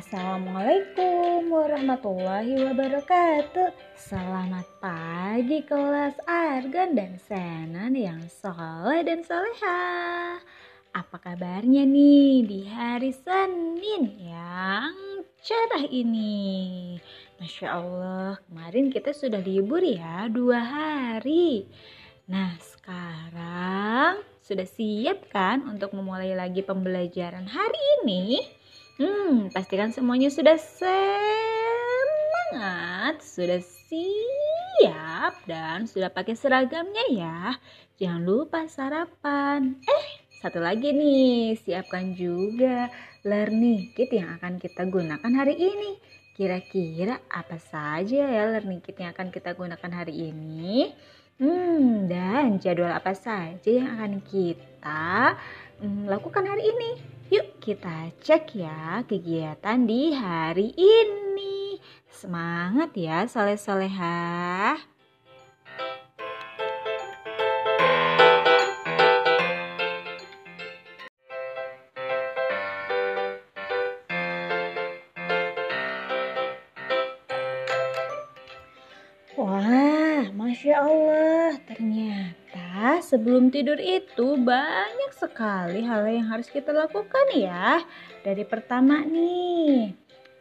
Assalamualaikum warahmatullahi wabarakatuh. Selamat pagi kelas Argan dan Senan yang soleh dan soleha. Apa kabarnya nih di hari Senin yang cerah ini? Masya Allah kemarin kita sudah libur ya dua hari. Nah sekarang sudah siap kan untuk memulai lagi pembelajaran hari ini? Hmm, pastikan semuanya sudah semangat, sudah siap dan sudah pakai seragamnya ya. Jangan lupa sarapan. Eh, satu lagi nih, siapkan juga learning kit yang akan kita gunakan hari ini. Kira-kira apa saja ya learning kit yang akan kita gunakan hari ini? Hmm, dan jadwal apa saja yang akan kita hmm, lakukan hari ini? Yuk kita cek ya kegiatan di hari ini. Semangat ya soleh-soleha. Wah, Masya Allah, ternyata sebelum tidur itu banyak sekali hal yang harus kita lakukan ya. Dari pertama nih,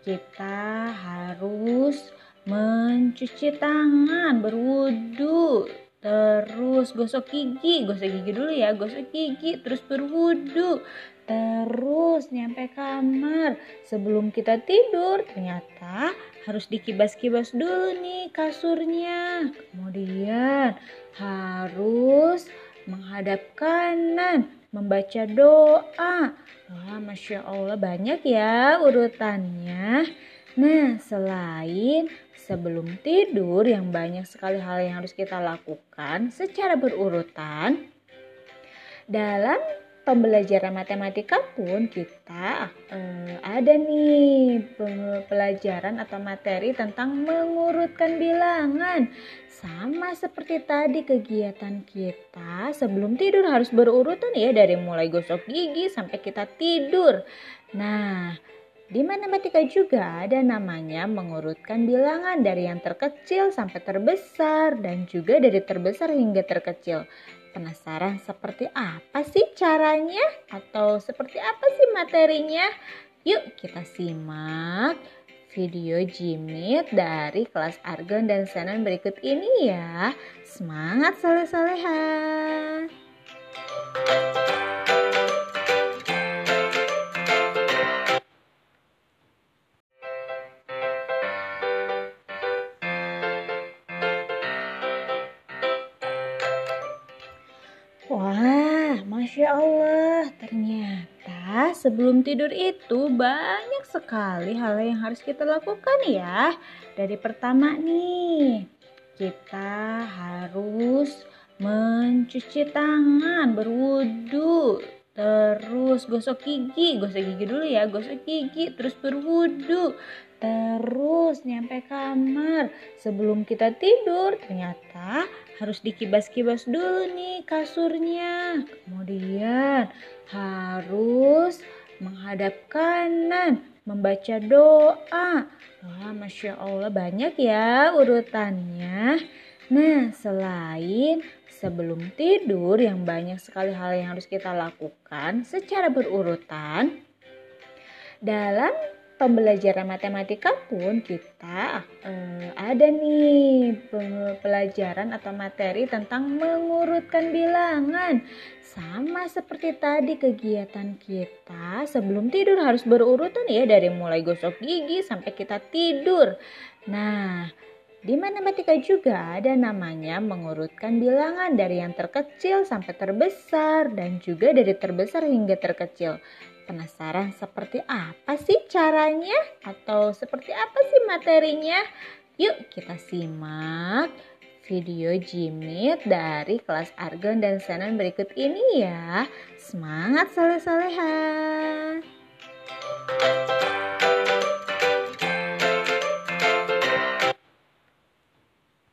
kita harus mencuci tangan, berwudu, terus gosok gigi, gosok gigi dulu ya, gosok gigi, terus berwudu, terus nyampe kamar. Sebelum kita tidur, ternyata harus dikibas-kibas dulu nih kasurnya. Kemudian harus menghadap kanan, membaca doa. Wah, Masya Allah banyak ya urutannya. Nah, selain sebelum tidur yang banyak sekali hal yang harus kita lakukan secara berurutan, dalam pembelajaran matematika pun kita eh, ada nih pelajaran atau materi tentang mengurutkan bilangan. Sama seperti tadi kegiatan kita sebelum tidur harus berurutan ya dari mulai gosok gigi sampai kita tidur. Nah, di matematika juga ada namanya mengurutkan bilangan dari yang terkecil sampai terbesar dan juga dari terbesar hingga terkecil. Penasaran seperti apa sih caranya atau seperti apa sih materinya? Yuk kita simak video Jimit dari kelas Argon dan Senan berikut ini ya. Semangat soleh-soleha! Wah, masya Allah, ternyata sebelum tidur itu banyak sekali hal yang harus kita lakukan ya. Dari pertama nih, kita harus mencuci tangan, berwudu, terus gosok gigi, gosok gigi dulu ya, gosok gigi, terus berwudu, terus nyampe kamar. Sebelum kita tidur, ternyata harus dikibas-kibas dulu nih kasurnya. Kemudian harus menghadap kanan, membaca doa. Wah, Masya Allah banyak ya urutannya. Nah, selain sebelum tidur yang banyak sekali hal yang harus kita lakukan secara berurutan, dalam pembelajaran matematika pun kita uh, ada nih pelajaran atau materi tentang mengurutkan bilangan. Sama seperti tadi kegiatan kita sebelum tidur harus berurutan ya dari mulai gosok gigi sampai kita tidur. Nah, di matematika juga ada namanya mengurutkan bilangan dari yang terkecil sampai terbesar dan juga dari terbesar hingga terkecil. Penasaran seperti apa sih caranya atau seperti apa sih materinya? Yuk kita simak video jimit dari kelas argon dan senan berikut ini ya. Semangat soleh-soleha!